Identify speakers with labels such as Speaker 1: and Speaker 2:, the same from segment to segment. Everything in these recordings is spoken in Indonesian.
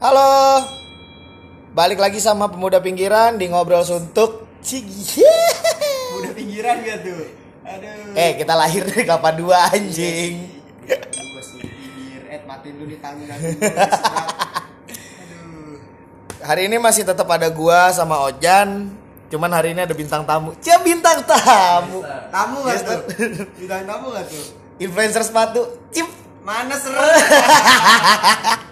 Speaker 1: Halo. Balik lagi sama pemuda pinggiran di ngobrol suntuk. Cigi.
Speaker 2: Udah pinggiran gak tuh? Aduh.
Speaker 1: Eh, kita lahir dari kelapa dua anjing.
Speaker 2: Masih pinggir. Eh, matiin dulu nih.
Speaker 1: Hari ini masih tetap ada gua sama Ojan. Cuman hari ini ada bintang tamu. Cia bintang tamu.
Speaker 2: Tamu gak tuh? Bintang tamu gak tuh?
Speaker 1: Influencer sepatu. Cip.
Speaker 2: Mana seru?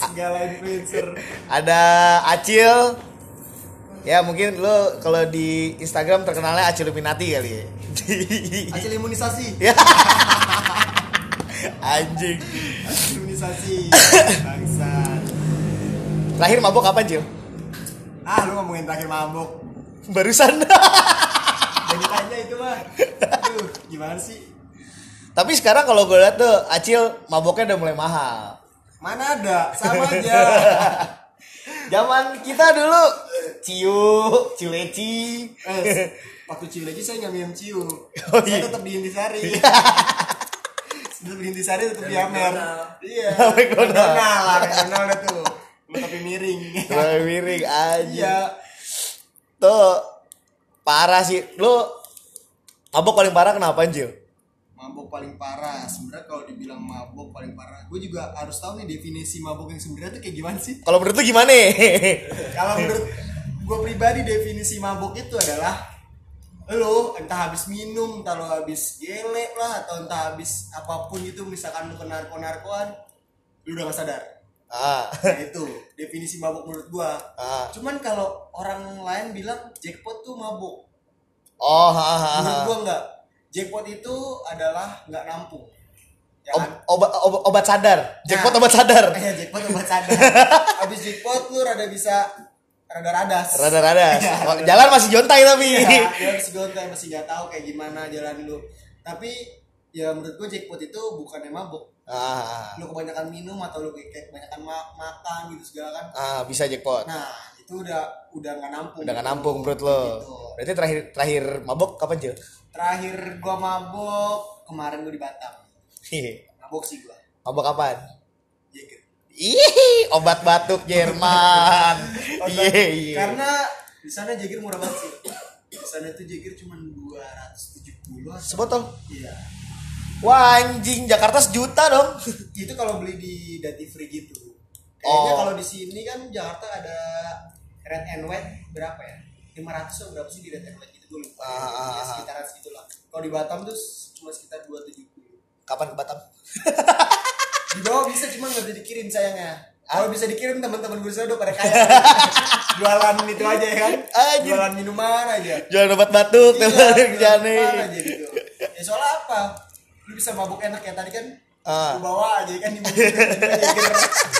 Speaker 2: Segala influencer.
Speaker 1: Ada Acil. Ya mungkin lo kalau di Instagram terkenalnya Acil Illuminati kali ya.
Speaker 2: Hasil imunisasi.
Speaker 1: Ya. Anjing.
Speaker 2: Hasil imunisasi. Bangsat.
Speaker 1: Terakhir mabok kapan, Cil?
Speaker 2: Ah, lu ngomongin terakhir mabuk.
Speaker 1: Barusan.
Speaker 2: Jadi tanya itu mah. Aduh, gimana sih?
Speaker 1: Tapi sekarang kalau gue lihat tuh Acil maboknya udah mulai mahal.
Speaker 2: Mana ada? Sama aja.
Speaker 1: Zaman kita dulu ciu, cileci.
Speaker 2: Eh, waktu ciu lagi saya nggak minum ciu.
Speaker 1: Oh,
Speaker 2: saya
Speaker 1: iya.
Speaker 2: tetap di Intisari. tetap di Intisari tetap di Amer. Iya.
Speaker 1: McDonald
Speaker 2: lah, McDonald dah tuh. Tapi miring.
Speaker 1: Mulai miring aja.
Speaker 2: Iya.
Speaker 1: Tuh parah sih. Lu mabok paling parah kenapa, Cil?
Speaker 2: Mabok paling parah. Sebenarnya kalau dibilang mabok paling parah, gue juga harus tahu nih definisi mabok yang sebenarnya tuh kayak gimana sih?
Speaker 1: Kalau menurut lu gimana?
Speaker 2: Kalau menurut gue pribadi definisi mabok itu adalah lo entah habis minum, entah lo habis gelek lah atau entah habis apa pun itu misalkan lo kena narko-narkoan, lu udah gak sadar.
Speaker 1: ah.
Speaker 2: Nah itu definisi mabok menurut gua.
Speaker 1: Ah.
Speaker 2: Cuman kalau orang lain bilang jackpot tuh mabok,
Speaker 1: Oh, ha, ha,
Speaker 2: menurut
Speaker 1: ha.
Speaker 2: gua enggak. Jackpot itu adalah nggak nampung. Ya
Speaker 1: Ob-
Speaker 2: kan?
Speaker 1: obat, obat, obat sadar. Jackpot
Speaker 2: Nah.
Speaker 1: obat sadar.
Speaker 2: Eh, jackpot obat sadar. Habis jackpot lu rada bisa rada-radas.
Speaker 1: Rada-rada.
Speaker 2: Iya,
Speaker 1: Oh, Jalan masih jontai tapi.
Speaker 2: Iya, dia masih gontai masih nggak tahu kayak gimana jalan lu. Tapi ya menurut gue jackpot itu bukan mabuk.
Speaker 1: Ah,
Speaker 2: Lu kebanyakan minum atau lu kayak kebanyakan ma- makan gitu segala kan.
Speaker 1: ah, bisa jackpot.
Speaker 2: Nah, itu udah udah nggak nampung.
Speaker 1: Udah gak nampung menurut lo.
Speaker 2: Gitu.
Speaker 1: Berarti terakhir terakhir mabok kapan, Cil?
Speaker 2: Terakhir gua mabuk kemarin gua di Batam. Mabuk sih gua.
Speaker 1: mabok kapan?
Speaker 2: Jager.
Speaker 1: Ih, obat batuk Jerman. Iya, iya.
Speaker 2: Karena di sana Jager murah banget sih. Di sana tuh Jager cuma 270 atau
Speaker 1: Sebotol.
Speaker 2: Iya.
Speaker 1: Wah, anjing Jakarta sejuta dong.
Speaker 2: itu kalau beli di duty free gitu kayaknya
Speaker 1: Oh.
Speaker 2: kalau di sini kan Jakarta ada red and white berapa ya? 500 atau berapa sih di red and white gitu? Gue lupa.
Speaker 1: Ah, ah,
Speaker 2: ya,
Speaker 1: ah.
Speaker 2: sekitaran segitu lah kalau di Batam tuh cuma sekitar 270
Speaker 1: Kapan ke Batam?
Speaker 2: di bawah bisa cuma nggak bisa dikirim sayangnya.
Speaker 1: Ah.
Speaker 2: kalau bisa dikirim teman-teman gue udah pada kaya. Jualan itu aja ya kan?
Speaker 1: Anjir.
Speaker 2: jualan minuman aja.
Speaker 1: Jualan obat batuk,
Speaker 2: Iya,
Speaker 1: teman
Speaker 2: jualan
Speaker 1: kerjaan
Speaker 2: gitu. Ya soalnya apa? Lu bisa mabuk enak ya tadi kan?
Speaker 1: Ah.
Speaker 2: lu bawa aja kan? Di mobil tiba-tiba aduh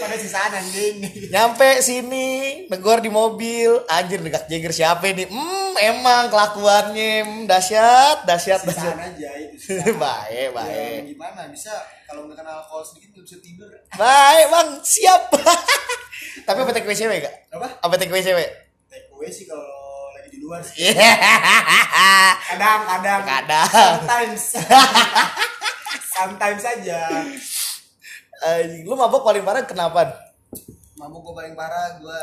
Speaker 2: pada sisaan anjing
Speaker 1: Nyampe sini, negor di mobil, anjir dekat Jagger siapa nih? Hmm, emang kelakuannya hmm, dahsyat, dahsyat,
Speaker 2: sisaan
Speaker 1: dahsyat.
Speaker 2: aja itu sisaan.
Speaker 1: baik,
Speaker 2: Ya,
Speaker 1: baik.
Speaker 2: gimana bisa kalau nggak kena alkohol sedikit nggak bisa tidur
Speaker 1: Baik, Bang, siap. Tapi apa take cewek gak?
Speaker 2: apa
Speaker 1: Apa take cewek?
Speaker 2: take sih kalau lagi di luar sih
Speaker 1: Iya.
Speaker 2: kadang kadang
Speaker 1: Kadang.
Speaker 2: sometimes sometimes saja
Speaker 1: Anjing, lu mabok paling parah kenapa?
Speaker 2: mabuk gue paling parah gue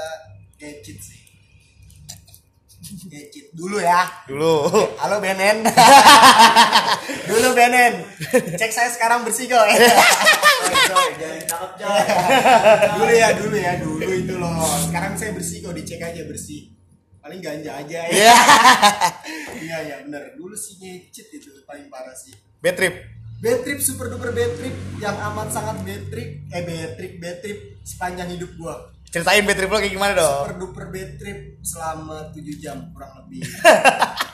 Speaker 2: ngecit sih. Ngecit dulu ya.
Speaker 1: Dulu.
Speaker 2: halo Benen. Dulu Benen. Cek saya sekarang bersih coy. Coy dulu ya dulu ya dulu itu loh. Sekarang saya bersih kok dicek aja bersih. Paling ganja aja ya.
Speaker 1: Iya.
Speaker 2: iya ya bener. Dulu sih ngecit itu paling parah sih.
Speaker 1: Bad trip.
Speaker 2: Bad trip super duper bad trip yang amat sangat bad trip eh bad trip bad trip sepanjang hidup gua
Speaker 1: Ceritain bad trip lo kayak gimana dong?
Speaker 2: super duper bad trip selama 7 jam kurang lebih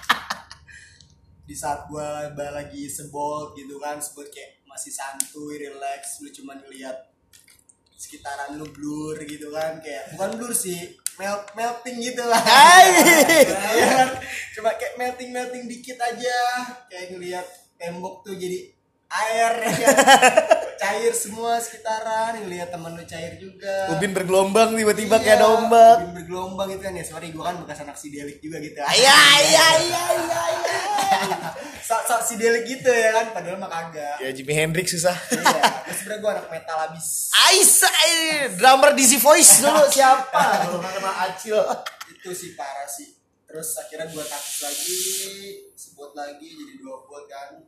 Speaker 2: di saat gua lagi sebol gitu kan sebol kayak masih santuy relax lu cuma ngeliat sekitaran lu blur gitu kan kayak bukan blur sih melt melting gitu lah
Speaker 1: Hai.
Speaker 2: Kan? cuma kayak melting melting dikit aja kayak ngeliat tembok tuh jadi air ya cair semua sekitaran lihat temen lu cair juga
Speaker 1: Ubin bergelombang tiba-tiba
Speaker 2: Iya,
Speaker 1: kayak ada ombak.
Speaker 2: Ubin bergelombang gitu kan ya sorry gue kan bekas anak sidelik juga gitu
Speaker 1: Iya iya iya iya. iya.
Speaker 2: sok sok sidelik gitu ya kan padahal mah kagak
Speaker 1: Ya Jimi Hendrix susah.
Speaker 2: iya terus sebenernya gue anak metal abis
Speaker 1: Aisa, drummer DC Voice dulu siapa? Kalau nggak kenal Acil.
Speaker 2: itu sih parah sih terus akhirnya gue takut lagi sebut lagi jadi dua bot kan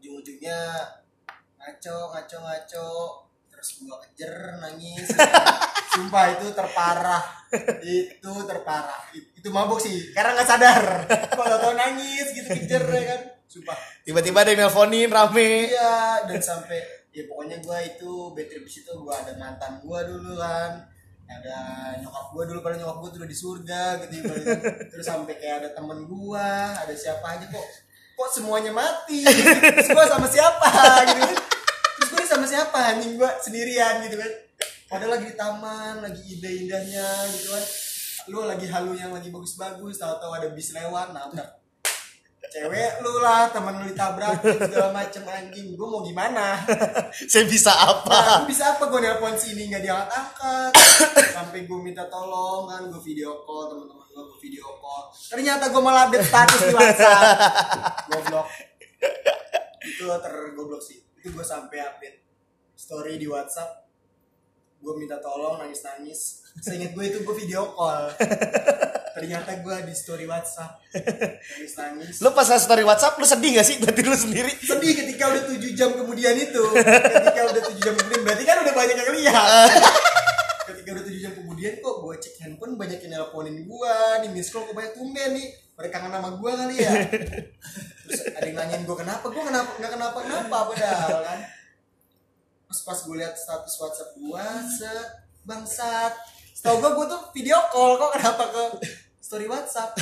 Speaker 2: ujung-ujungnya ngaco ngaco ngaco terus gue kejer nangis. Sumpah itu terparah. Itu terparah. It- itu mabuk sih karena nggak sadar. Kalau tau nangis gitu kejer ya kan? Sumpah.
Speaker 1: Tiba-tiba ada yang nelponin rame.
Speaker 2: iya dan sampai ya pokoknya gue itu bad trip di situ gue ada mantan gue dulu kan. Ada nyokap gue dulu pada nyokap gue tuh udah di surga gitu ibaratnya. terus sampai kayak ada temen gue ada siapa aja kok kok semuanya mati? Terus gue sama siapa? Gitu kan. terus gue sama siapa? Anjing gue sendirian gitu kan. Padahal lagi di taman lagi indah-indahnya gitu kan. Lu lagi halu yang lagi bagus-bagus tahu-tahu ada bis lewat nabrak cewek lu lah temen lu ditabrak segala macem anjing. Gue mau gimana?
Speaker 1: Saya bisa
Speaker 2: nah,
Speaker 1: apa?
Speaker 2: gue bisa apa? Gue nelpon sini nggak diangkat angkat. Sampai gue minta tolong kan gue video call teman-teman gue gue video call. Ternyata gue malah update status di WhatsApp. Goblok. Itu tergoblok sih. Itu gue sampai update story di WhatsApp. Gue minta tolong nangis nangis seingat gue itu gue video call ternyata gue di story WhatsApp. Nangis nangis.
Speaker 1: Lu pas story WhatsApp lu sedih gak sih? Berarti lu sendiri.
Speaker 2: sedih ketika udah 7 jam kemudian itu. Ketika udah 7 jam kemudian berarti kan udah banyak yang lihat. Ketika udah 7 jam kemudian kok gue cek handphone banyak yang nelponin gue di miss call kok banyak tumben nih. Mereka kangen sama gue kali ya. Terus ada yang nanyain gue kenapa? Gue kenapa nggak kenapa kenapa? Padahal kan. Terus pas gue lihat status WhatsApp gue set bangsat setahu gue gue tuh video call kok kenapa ke story WhatsApp.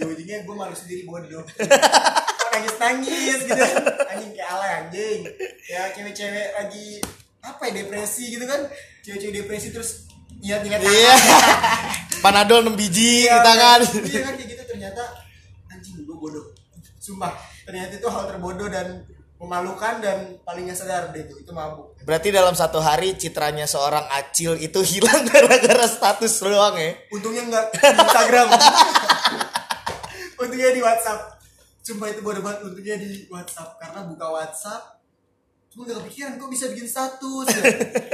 Speaker 2: Ujung-ujungnya gue malu sendiri bodoh kok nangis nangis gitu. Kan anjing kayak ala anjing. Ya cewek-cewek lagi apa ya depresi gitu kan? Cewek-cewek depresi terus ingat-ingat
Speaker 1: Iya. Panadol 6 biji di
Speaker 2: Iya,
Speaker 1: tangan.
Speaker 2: iya kan kayak gitu. Ternyata anjing gue bodoh. Sumpah ternyata itu hal terbodoh dan memalukan dan paling gak sadar deh itu itu mabuk
Speaker 1: Berarti dalam satu hari citranya seorang Acil itu hilang gara-gara status doang ya.
Speaker 2: untungnya nggak di Instagram untungnya di WhatsApp sumpah itu bodoh banget untungnya di WhatsApp karena buka WhatsApp cuma gak kepikiran kok bisa bikin status ya.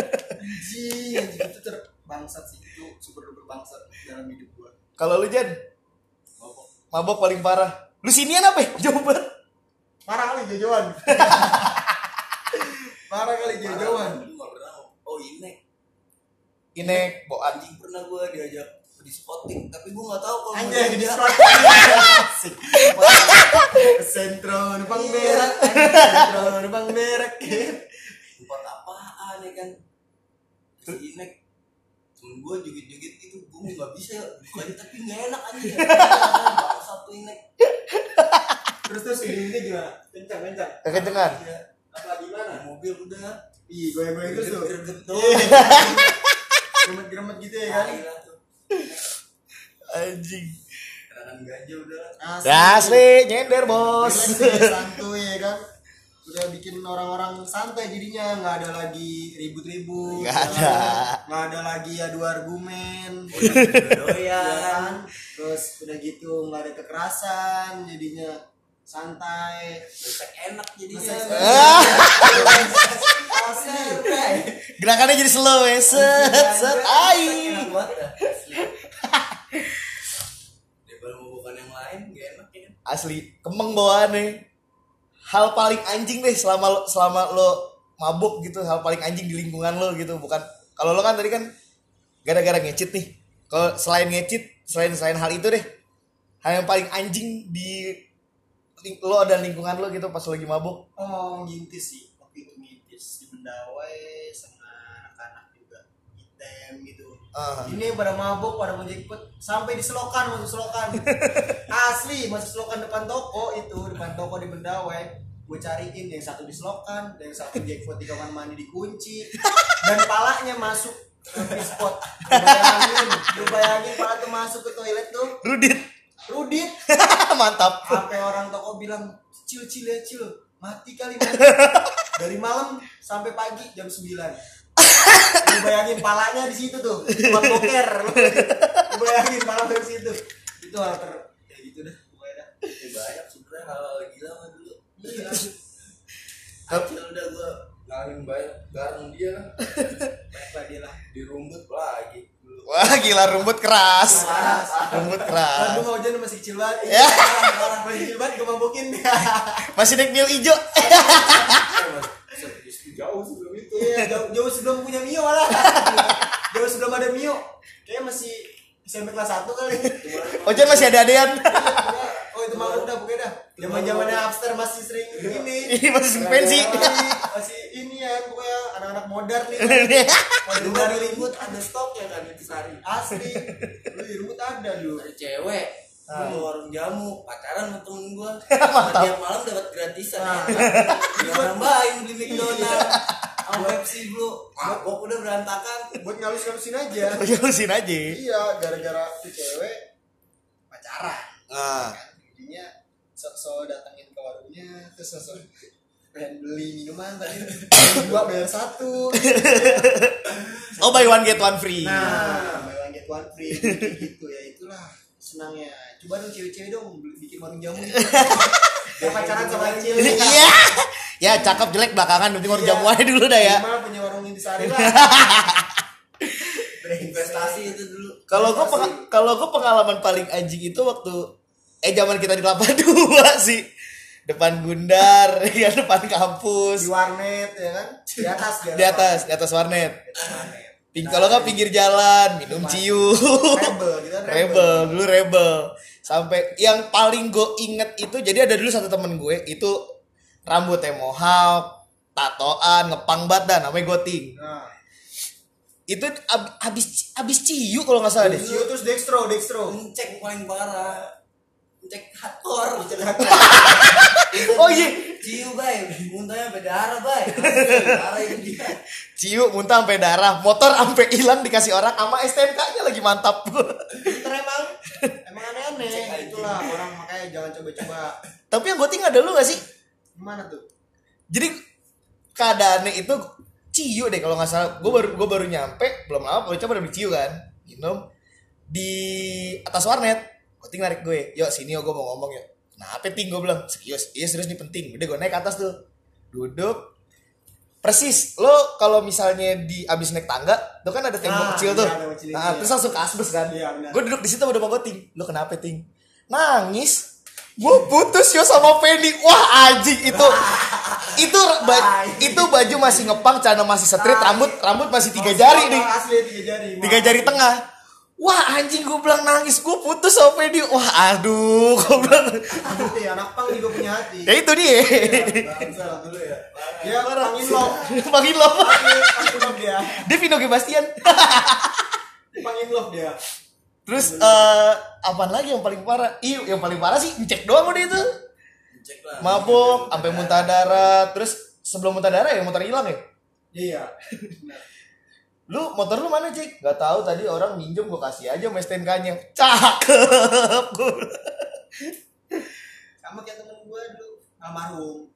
Speaker 2: anjing anjing itu terbangsat sih itu super duper bangsat dalam hidup gua
Speaker 1: Kalau lu Jan, mabok paling parah. Lu sinian apa ya? Coba.
Speaker 2: Parah kali jauhan parah kali
Speaker 3: pernah oh ini
Speaker 1: Inek, boan.
Speaker 3: anjing pernah gue diajak di spotting tapi gue nggak tahu kalau dia-
Speaker 2: slot Asik. Sentro numpang berak Sentro numpang berak
Speaker 3: tempat apaan ya kan? Terus inek temen gue joget-joget gitu. Gue nggak bisa bukannya tapi nggak enak aja
Speaker 2: Gimana? Kencang kencang
Speaker 1: Kekencengan.
Speaker 3: ya
Speaker 2: Apa gimana?
Speaker 3: mobil udah
Speaker 2: Ih goyang-goyang terus tuh
Speaker 3: greget tuh
Speaker 2: Gemet-gemet gitu ya kan
Speaker 1: Anjing.
Speaker 2: Asli
Speaker 1: Asli, nyender bos.
Speaker 2: Ya, Santuy ya kan Udah bikin orang-orang santai jadinya nggak ada lagi ribut-ribut
Speaker 1: Nggak ada.
Speaker 2: nggak ada lagi adu argumen
Speaker 3: doyan
Speaker 2: ya kan terus udah gitu nggak ada kekerasan jadinya santai
Speaker 3: Besek enak
Speaker 2: bray.
Speaker 1: Gerakannya jadi slow ya. Set, set, ai.
Speaker 3: enak banget dah, asli daripada mau bukan yang lain gak enak
Speaker 1: Asli, kemeng bawaannya. Hal paling anjing deh selama lo, selama lo mabuk gitu, hal paling anjing di lingkungan lo gitu, bukan kalau lo kan tadi kan gara-gara ngecit nih. Kalau selain ngecit, selain selain hal itu deh, hal yang paling anjing di lo dan lingkungan lo gitu pas lagi mabuk.
Speaker 2: oh ngintis sih. Waktu itu ngintis di Mendawai sama anak-anak juga. Item gitu.
Speaker 1: Ah.
Speaker 2: ini pada mabuk pada mau jackpot sampai di selokan masuk selokan. Asli masuk selokan depan toko itu depan toko di Mendawai gue cariin yang satu di selokan yang satu jackpot di kamar mandi dikunci. Dan palanya masuk spot. Lu bayangin lu bayangin pala tuh masuk ke toilet tuh.
Speaker 1: Rudit.
Speaker 2: Rudit
Speaker 1: Mantap.
Speaker 2: sampai orang toko bilang cil cil ya cil. Mati kali mati. dari malam sampai pagi jam 9 lu bayangin palanya di situ tuh buat boker lu, bayangin pala dari situ. Itu hal ter ya gitu dah pokoknya dah.
Speaker 3: Ya, banyak sebenarnya hal gila mah dulu.
Speaker 2: Iya.
Speaker 3: Kecil udah gua ngalamin banyak bareng dia. Kan
Speaker 2: baik lah dia lah
Speaker 3: di rumput lagi
Speaker 1: Wah gila rumput keras.
Speaker 2: Keras.
Speaker 1: Rumput keras.
Speaker 2: mau hujan masih kecil banget
Speaker 1: Ya.
Speaker 2: orang masih kecil banget gue mabukin
Speaker 1: Masih naik mil ijo.
Speaker 3: jauh sebelum itu
Speaker 2: iya jauh, jauh sebelum punya Mio malah jauh sebelum ada Mio kayaknya masih SMP kelas 1 kali
Speaker 1: Ojan masih ada adean.
Speaker 2: Oh itu mah udah pokoknya dah. Zaman zamannya upster masih sering ini
Speaker 1: Ini masih sering pensi.
Speaker 2: masih, masih ini ya pokoknya anak-anak modern nih. Modern
Speaker 3: dulu rumput ada stok ya kan itu sehari
Speaker 2: asli. Lu di rumah ada dulu
Speaker 3: ada cewek
Speaker 2: Ah.
Speaker 3: mau warung jamu pacaran sama temen gua. Tiap malam dapat gratisan
Speaker 2: Ah.
Speaker 3: dia nambahin beli McDonald. Sama Pepsi bro. Mabok udah berantakan.
Speaker 2: Buat ngalus-ngalusin aja.
Speaker 1: Jalusin aja.
Speaker 2: iya gara-gara tuh cewek pacaran.
Speaker 1: Nah,
Speaker 2: jadinya sok-sok datengin ke warungnya terus sok pengen beli minuman tadi. Beli dua bayar satu.
Speaker 1: Oh buy one get one free.
Speaker 2: nah buy one get one free. Gitu ya itulah senangnya. Coba dong cewek-cewek dong bikin warung jamu Biar pacaran sama cewek
Speaker 1: Iya. Ya cakep jelek belakangan penting warung jamu aja dulu dah ya.
Speaker 2: Minimal punya warung intisari lah.
Speaker 3: Investasi itu dulu.
Speaker 1: Kalau gue kalau gue pengalaman paling anjing itu waktu eh zaman kita di kelapa dua sih. Depan Gundar ya depan
Speaker 2: di
Speaker 1: kampus
Speaker 2: warnet ya kan? Di atas
Speaker 1: di atas di atas warnet. Ping kalau nggak pinggir jalan minum ciu.
Speaker 2: Rebel gitu kan
Speaker 1: rebel dulu rebel. Sampai yang paling gue inget itu jadi ada dulu satu temen gue itu rambutnya mohawk tatoan ngepang dah namanya goting.
Speaker 2: Nah.
Speaker 1: Itu ab- abis abis ciu kalau nggak salah deh.
Speaker 2: Sio terus dextro dextro.
Speaker 3: Ngecek paling parah ngecek hardcore
Speaker 1: oh iya.
Speaker 3: Ciu bay. Muntahnya bay. Parah itu dia.
Speaker 1: Ciu muntah sampai darah. Motor sampai hilang dikasih orang sama STNK nya lagi mantap.
Speaker 2: Pinter emang. Emang aneh-aneh itulah. Orang makanya jangan coba-coba.
Speaker 1: Tapi yang goting ada lu gak sih?
Speaker 2: Gimana tuh?
Speaker 1: Jadi keadaannya itu ciu deh kalau nggak salah. Gue baru gue baru nyampe belum lama gue coba udah ciu kan. Minum di atas warnet goting narik gue. Yuk sini yuk gue mau ngomong yuk kenapa ting gue bilang serius iya serius nih penting. Udah gue naik ke atas tuh. Duduk. Persis lo kalau misalnya di abis naik tangga tuh kan ada tembok
Speaker 2: Ah,
Speaker 1: kecil
Speaker 2: iya,
Speaker 1: tuh.
Speaker 2: kecil
Speaker 1: nah
Speaker 2: itu ya.
Speaker 1: terus langsung ke asbes kan.
Speaker 2: Iya,
Speaker 1: gue duduk di situ udah mau goting lo kenapa ting? Nangis. Gue putus yo sama Penny wah anjing itu. Itu ba- itu baju masih ngepang celana masih straight rambut rambut masih tiga jari nih
Speaker 2: asli tiga jari.
Speaker 1: Tiga jari tengah wah anjing gue bilang nangis. Gue putus sama Penny wah aduh gue bilang.
Speaker 2: Hati anak pang juga punya hati.
Speaker 1: Ya itu dia.
Speaker 2: Bangsa lah dulu ya. Dia pangin lo.
Speaker 1: Pangin lo.
Speaker 2: Dia.
Speaker 1: Dia Vino Gebastian.
Speaker 2: Pangin lo dia.
Speaker 1: Terus eh apaan lagi yang paling parah? Iya yang paling parah sih ngecek doang udah itu.
Speaker 3: Cek lah.
Speaker 1: Mabuk sampai muntah darah terus sebelum muntah darah ya motor hilang ya?
Speaker 2: Iya
Speaker 1: lu motor lu mana cik? Nggak tahu tadi orang minjem gua kasih aja sama STNK nya cakep bilang.
Speaker 2: sama kayak temen gue dulu almarhum.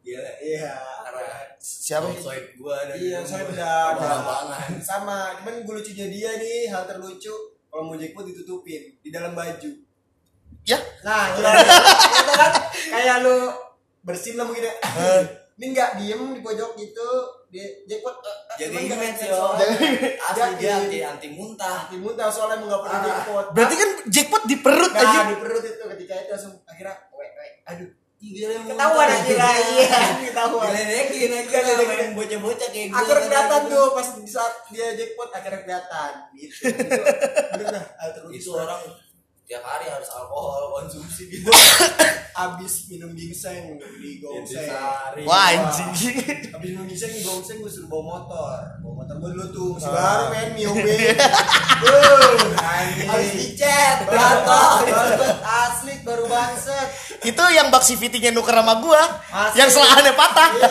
Speaker 3: Iya,
Speaker 2: iya.
Speaker 3: Parah.
Speaker 1: siapa
Speaker 3: Soib gua dari
Speaker 2: iya saya udah sama cuman gue lucunya dia nih hal terlucu. Kalau mau jackpot ditutupin di dalam baju.
Speaker 1: Ya.
Speaker 2: Nah gimana Itu kan. Kayak lu bersin lah mungkin ya. Ini nggak diem di pojok gitu dia jackpot eh, eh,
Speaker 3: Jadi. Asli
Speaker 2: Jadi-
Speaker 3: dia anti anti muntah.
Speaker 2: Hati muntah soalnya emang nggak pernah
Speaker 3: Ah.
Speaker 2: jackpot
Speaker 1: berarti kan jackpot di perut
Speaker 2: nah
Speaker 1: aja
Speaker 2: di perut itu ketika itu langsung akhirnya wek wek aduh ketahuan akhirnya iya ketahuan
Speaker 3: Diledekin aja
Speaker 2: Diledekin.
Speaker 3: main bocah-bocah kayak gue.
Speaker 2: akhirnya kelihatan tuh pas di saat dia jackpot akhirnya kelihatan gitu Itu
Speaker 3: Itu orang tiap hari harus alkohol konsumsi gitu.
Speaker 2: abis minum ginseng di gongseng
Speaker 3: Intisari.
Speaker 1: wah anjing
Speaker 2: abis minum ginseng di gongseng gue suruh bawa motor bawa motor gue dulu tuh masih
Speaker 1: Ah.
Speaker 2: baru men Mio B Wuh, anjing.
Speaker 3: Harus dicet,
Speaker 2: banget, asli baru bangset
Speaker 1: itu yang bak CVT-nya nuker sama gua
Speaker 2: Asli.
Speaker 1: yang selahannya patah
Speaker 2: Iya.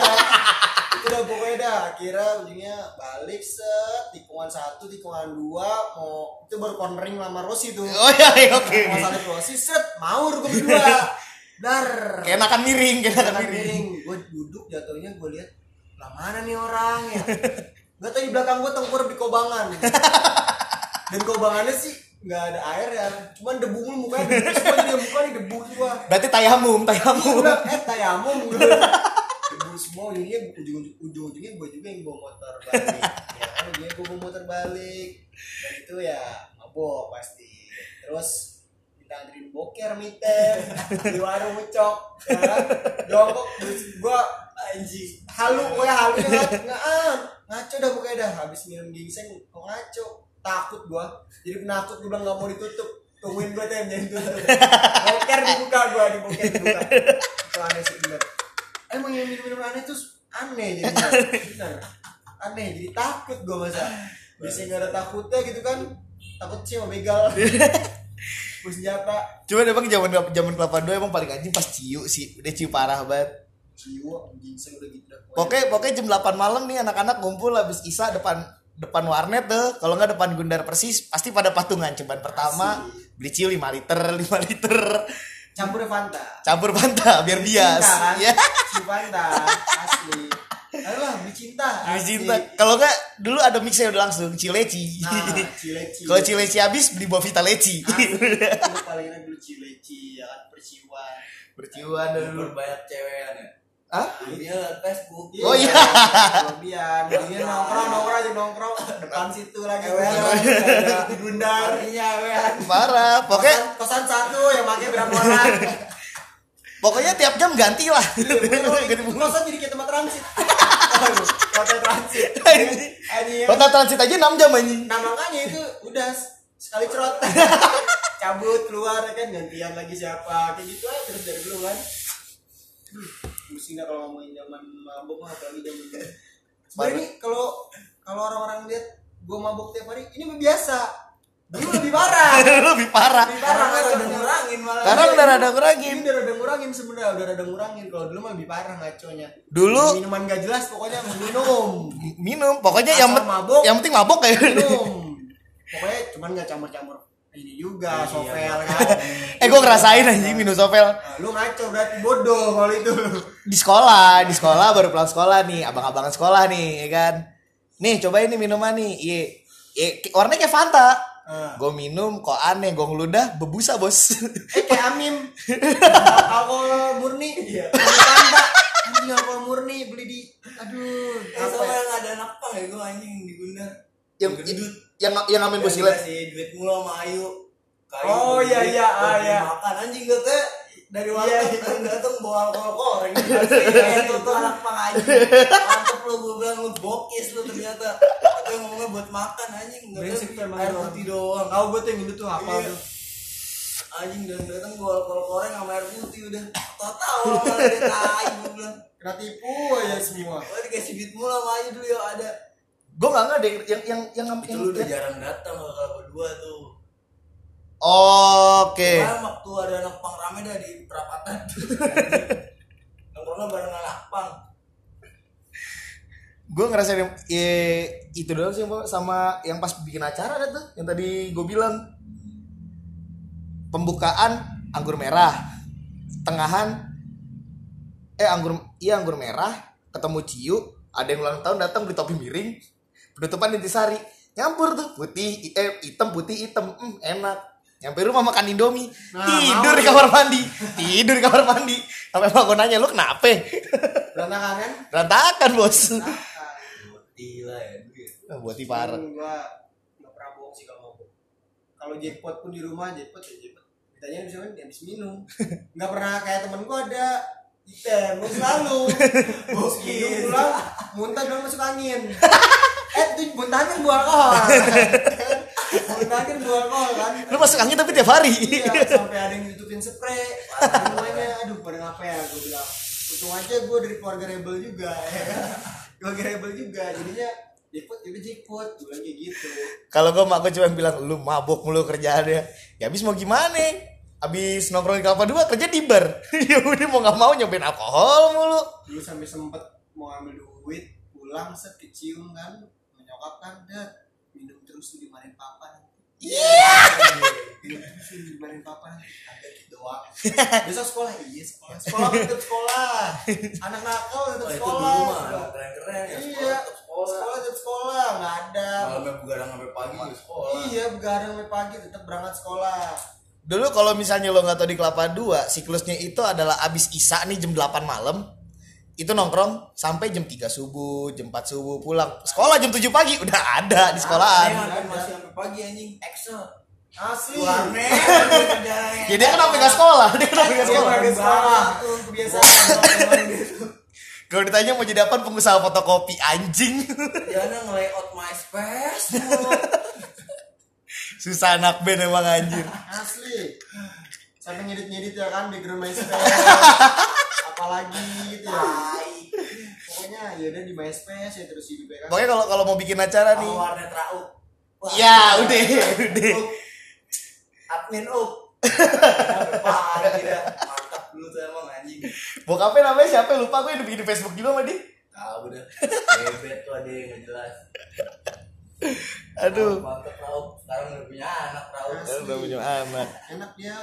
Speaker 2: Udah kira ujungnya balik set. Tikungan satu tikungan dua mau itu baru cornering lama Rossi tuh.
Speaker 1: Oh iya iya, oke
Speaker 2: mau salib Rossi set. Maur gue berdua. Dar.
Speaker 1: Keenakan miring, keenakan
Speaker 2: Kanan
Speaker 1: miring.
Speaker 2: miring. Gue duduk jatuhnya gue lihat lah mana nih orang ya? Nggak tahu di belakang gue tengkurap di kobangan. Dan kobangannya sih nggak ada air ya. Cuman debu mulu mukanya. Debu semua jadi muka nih debu semua
Speaker 1: Berarti tayamum,
Speaker 2: Gue
Speaker 1: tayamum.
Speaker 2: bilang, eh tayamum gue debu semua ujungnya ujung ujung ujungnya gue juga yang bawa motor balik. Ya kan ujungnya gue bawa motor balik. Dan itu ya mabok pasti. Terus kita anterin boker miter di warung ucok ya kan. Jongkok terus gue anjing halu pokoknya halu nggak nggak ah, ngaco dah pokoknya dah. Habis minum ginseng kok ngaco? Takut gue jadi penakut gue bilang nggak mau ditutup. Tungguin gue tuh yang jadi tutup. Boker dibuka gue di boker dibuka. Itu aneh sih bener emang yang minum-minum aneh tuh aneh bener aneh jadi takut gue masa biasanya gak ada takutnya gitu kan takut sih mau begal bersenjata
Speaker 1: Cuman emang zaman zaman kelapa dua emang paling anjing pas ciu sih. Udah ciu parah banget.
Speaker 2: jiwa ginseng udah gitu.
Speaker 1: Pokoknya pokoknya jam 8 malam nih anak-anak ngumpul habis isa depan depan warnet tuh. Kalau nggak depan Gundar Persis pasti pada patungan. Cuman pertama beli ciu 5 liter, 5 liter.
Speaker 2: Campur Fanta
Speaker 1: Campur Fanta biar bias.
Speaker 2: cinta kan
Speaker 1: Ya.
Speaker 2: si Fanta asli ayolah beli cinta asli.
Speaker 1: cinta. Kalau nggak dulu ada mixnya udah langsung cileci.
Speaker 2: nah cileci
Speaker 1: Kalau cileci habis beli Bovita leci.
Speaker 2: Asli, paling enak dulu cileci ya kan perciwan
Speaker 1: Berciuan dulu.
Speaker 3: Berbanyak cewekan ya.
Speaker 1: Hah?
Speaker 3: Dia Facebook.
Speaker 1: Oh, iya.
Speaker 2: Kelebihan, dia nongkrong nongkrong aja nongkrong depan situ lagi. Ada di bundar.
Speaker 3: Harinya wean.
Speaker 1: Parah. Pokoknya
Speaker 2: kosan, kosan satu yang pakai berapa orang?
Speaker 1: pokoknya tiap jam ganti lah. Bungkus.
Speaker 2: kosan jadi kayak tempat transit. Hotel transit.
Speaker 1: Kota transit aja 6 jam anjing.
Speaker 2: Nah makanya itu udah sekali cerot. Cabut keluar ya kan gantian lagi siapa kayak gitu aja terus dari dulu kan. Pusing kalau ngomongin zaman mabok mah apalagi zaman. Sebenarnya ini kalau kalau orang-orang lihat gua mabok tiap hari ini mah biasa. Dulu lebih parah.
Speaker 1: Lebih parah.
Speaker 2: Lebih parah
Speaker 3: Karena udah ngurangin malah.
Speaker 1: Sekarang udah rada
Speaker 2: Ini
Speaker 1: ngurangin.
Speaker 2: udah rada ngurangin sebenarnya, udah rada ngurangin. Kalau dulu mah lebih parah ngaconya.
Speaker 1: Dulu
Speaker 2: Minuman gak jelas pokoknya minum.
Speaker 1: minum, pokoknya yang
Speaker 2: Asal
Speaker 1: pen-
Speaker 2: mabok.
Speaker 1: yang penting mabok kayak.
Speaker 2: Minum. Pokoknya cuman gak campur-campur ini juga, sovel kan.
Speaker 1: eh gue ngerasain anjing minum sopel
Speaker 2: Nah, lu ngaco berarti bodoh kalau itu.
Speaker 1: di sekolah, di sekolah baru pulang sekolah nih, abang-abangan sekolah nih, ya kan. Nih cobain nih minuman nih. Iya. Iya, warnanya kayak Fanta.
Speaker 2: Ah.
Speaker 1: Gue minum kok aneh, gue ngeludah bebusa bos.
Speaker 2: Eh kayak Amim. alkohol murni. Iya. Anjing alkohol murni beli di aduh.
Speaker 3: Eh
Speaker 2: Apa
Speaker 3: sama
Speaker 2: ya?
Speaker 3: yang ada anak pang ya gue anjing di
Speaker 1: yang
Speaker 3: gendut.
Speaker 1: yang yang ngamen bos
Speaker 3: Gila
Speaker 1: silet.
Speaker 3: sih duit mulu sama Ayu. Kayu,
Speaker 2: Oh, iya, iya, ah, iya.
Speaker 3: Makan anjing gue tuh dari warteg
Speaker 2: iya.
Speaker 3: datang bawa alkohol koreng. Itu tuh anak pang anjing. Mantep lu gue bilang lu bokis lu ternyata. Atau ngomongnya buat makan anjing. Nggak
Speaker 2: tuh emang
Speaker 3: air
Speaker 2: itu
Speaker 3: putih doang.
Speaker 2: Tahu gue tuh yang itu tuh apa
Speaker 3: Iya.
Speaker 2: tuh.
Speaker 3: Anjing dan datang bawa alkohol koreng sama air putih udah. Malah dia tai gue bilang.
Speaker 2: Kena tipu aja semua.
Speaker 3: Wah dikasih duit mulu sama Ayu dulu ya ada.
Speaker 1: Gue nggak ngerti yang yang yang yang,
Speaker 3: Itu lu udah jarang datang kalau berdua tuh.
Speaker 1: Oke.
Speaker 3: Kemarin waktu ada anak pang rame dah di perapatan. Nongkrongnya bareng anak pang.
Speaker 1: Gue ngerasain yang- ya, itu doang sih sama yang pas bikin acara ada tuh, yang tadi gue bilang pembukaan anggur merah, tengahan eh anggur iya anggur merah, ketemu ciu, ada yang ulang tahun datang beli topi miring, penutupan intisari, nyampur tuh putih eh hitam putih hitam, hmm, enak. Nyampe rumah makan indomie,
Speaker 2: Nah,
Speaker 1: tidur
Speaker 2: mau
Speaker 1: di
Speaker 2: ya.
Speaker 1: kamar mandi, tidur di kamar mandi. Sampai aku nanya lu kenapa?
Speaker 2: Berantakan kan?
Speaker 1: Berantakan bos.
Speaker 3: Ya dulu ya.
Speaker 1: Buat parah.
Speaker 2: Gua nggak pernah bohong sih kalau. Kalau jackpot pun di rumah jackpot ya jackpot. Ditanya bisa main dia habis minum. Nggak pernah kayak temen gua ada item gua selalu. Bos minum pulang muntah dulu masuk angin. eh tuh muntahnya buah alkohol. Muntahnya buah alkohol kan.
Speaker 1: Lu masuk angin tapi tiap hari.
Speaker 2: Iya, sampai ada yang ditutupin spray. Semuanya aduh pada ngapain gua bilang. Untung aja gua dari keluarga rebel juga ya. Keluarga rebel juga jadinya jackpot jadi jackpot gue bilang gitu
Speaker 1: Kalau gue mak gue cuma bilang lu mabok mulu kerjaannya. Ya habis mau gimana? Habis nongkrong di kelapa dua kerja di bar. ya udah mau nggak mau nyobain alkohol mulu.
Speaker 2: dulu sampai sempet mau ambil duit pulang set kecium kan menyokap kan dah minum terus tuh dimarahin papa
Speaker 1: Iya.
Speaker 2: Gimana papa? Ada gitu doang. Besok sekolah iya sekolah. Sekolah tetap sekolah. Anak nakal tetap
Speaker 3: Oh, itu
Speaker 2: sekolah.
Speaker 3: dulu mah keren-keren ya.
Speaker 2: Iya.
Speaker 3: Sekolah, sekolah.
Speaker 2: Sekolah tetap sekolah, nggak ada.
Speaker 3: Malamnya begadang sampai pagi sekolah.
Speaker 2: Iya, begadang sampai pagi tetap berangkat sekolah.
Speaker 1: Dulu kalau misalnya lo nggak tahu di Kelapa 2, siklusnya itu adalah abis Isa nih jam 8 malam. Itu nongkrong sampai jam 3 subuh, jam 4 subuh pulang. Sekolah jam 7 pagi udah ada di sekolahan.
Speaker 3: masih sampai pagi anjing. Excel.
Speaker 2: Asli.
Speaker 3: Warnet.
Speaker 1: Ya dia kenapa nggak sekolah? Dia kenapa nggak
Speaker 2: Iya,
Speaker 1: sekolah?
Speaker 2: sekolah. Kebiasaan.
Speaker 1: Kalau ditanya mau jadi apa pengusaha fotokopi anjing.
Speaker 3: Jangan nge-layout MySpace.
Speaker 1: Susah anak band emang anjir.
Speaker 2: Asli. Sampai ngedit-ngedit ya kan background MySpace. Apalagi gitu ya. Pokoknya ya udah di MySpace ya terus hidup ya kan.
Speaker 1: Pokoknya kalau kalau mau bikin acara nih.
Speaker 3: Warnet. Wah,
Speaker 1: Ya, udah, udah.
Speaker 3: Admin up. Mantap tuh emang anjing.
Speaker 1: Bokapnya namanya siapa? Lupa gue yang bikin di Facebook juga sama dia.
Speaker 3: Tahu dah. Bebet tuh ada yang jelas.
Speaker 1: Aduh.
Speaker 3: Mantap Rauk. Sekarang udah punya anak Rauk.
Speaker 1: Kan udah punya anak.
Speaker 2: Enak dia.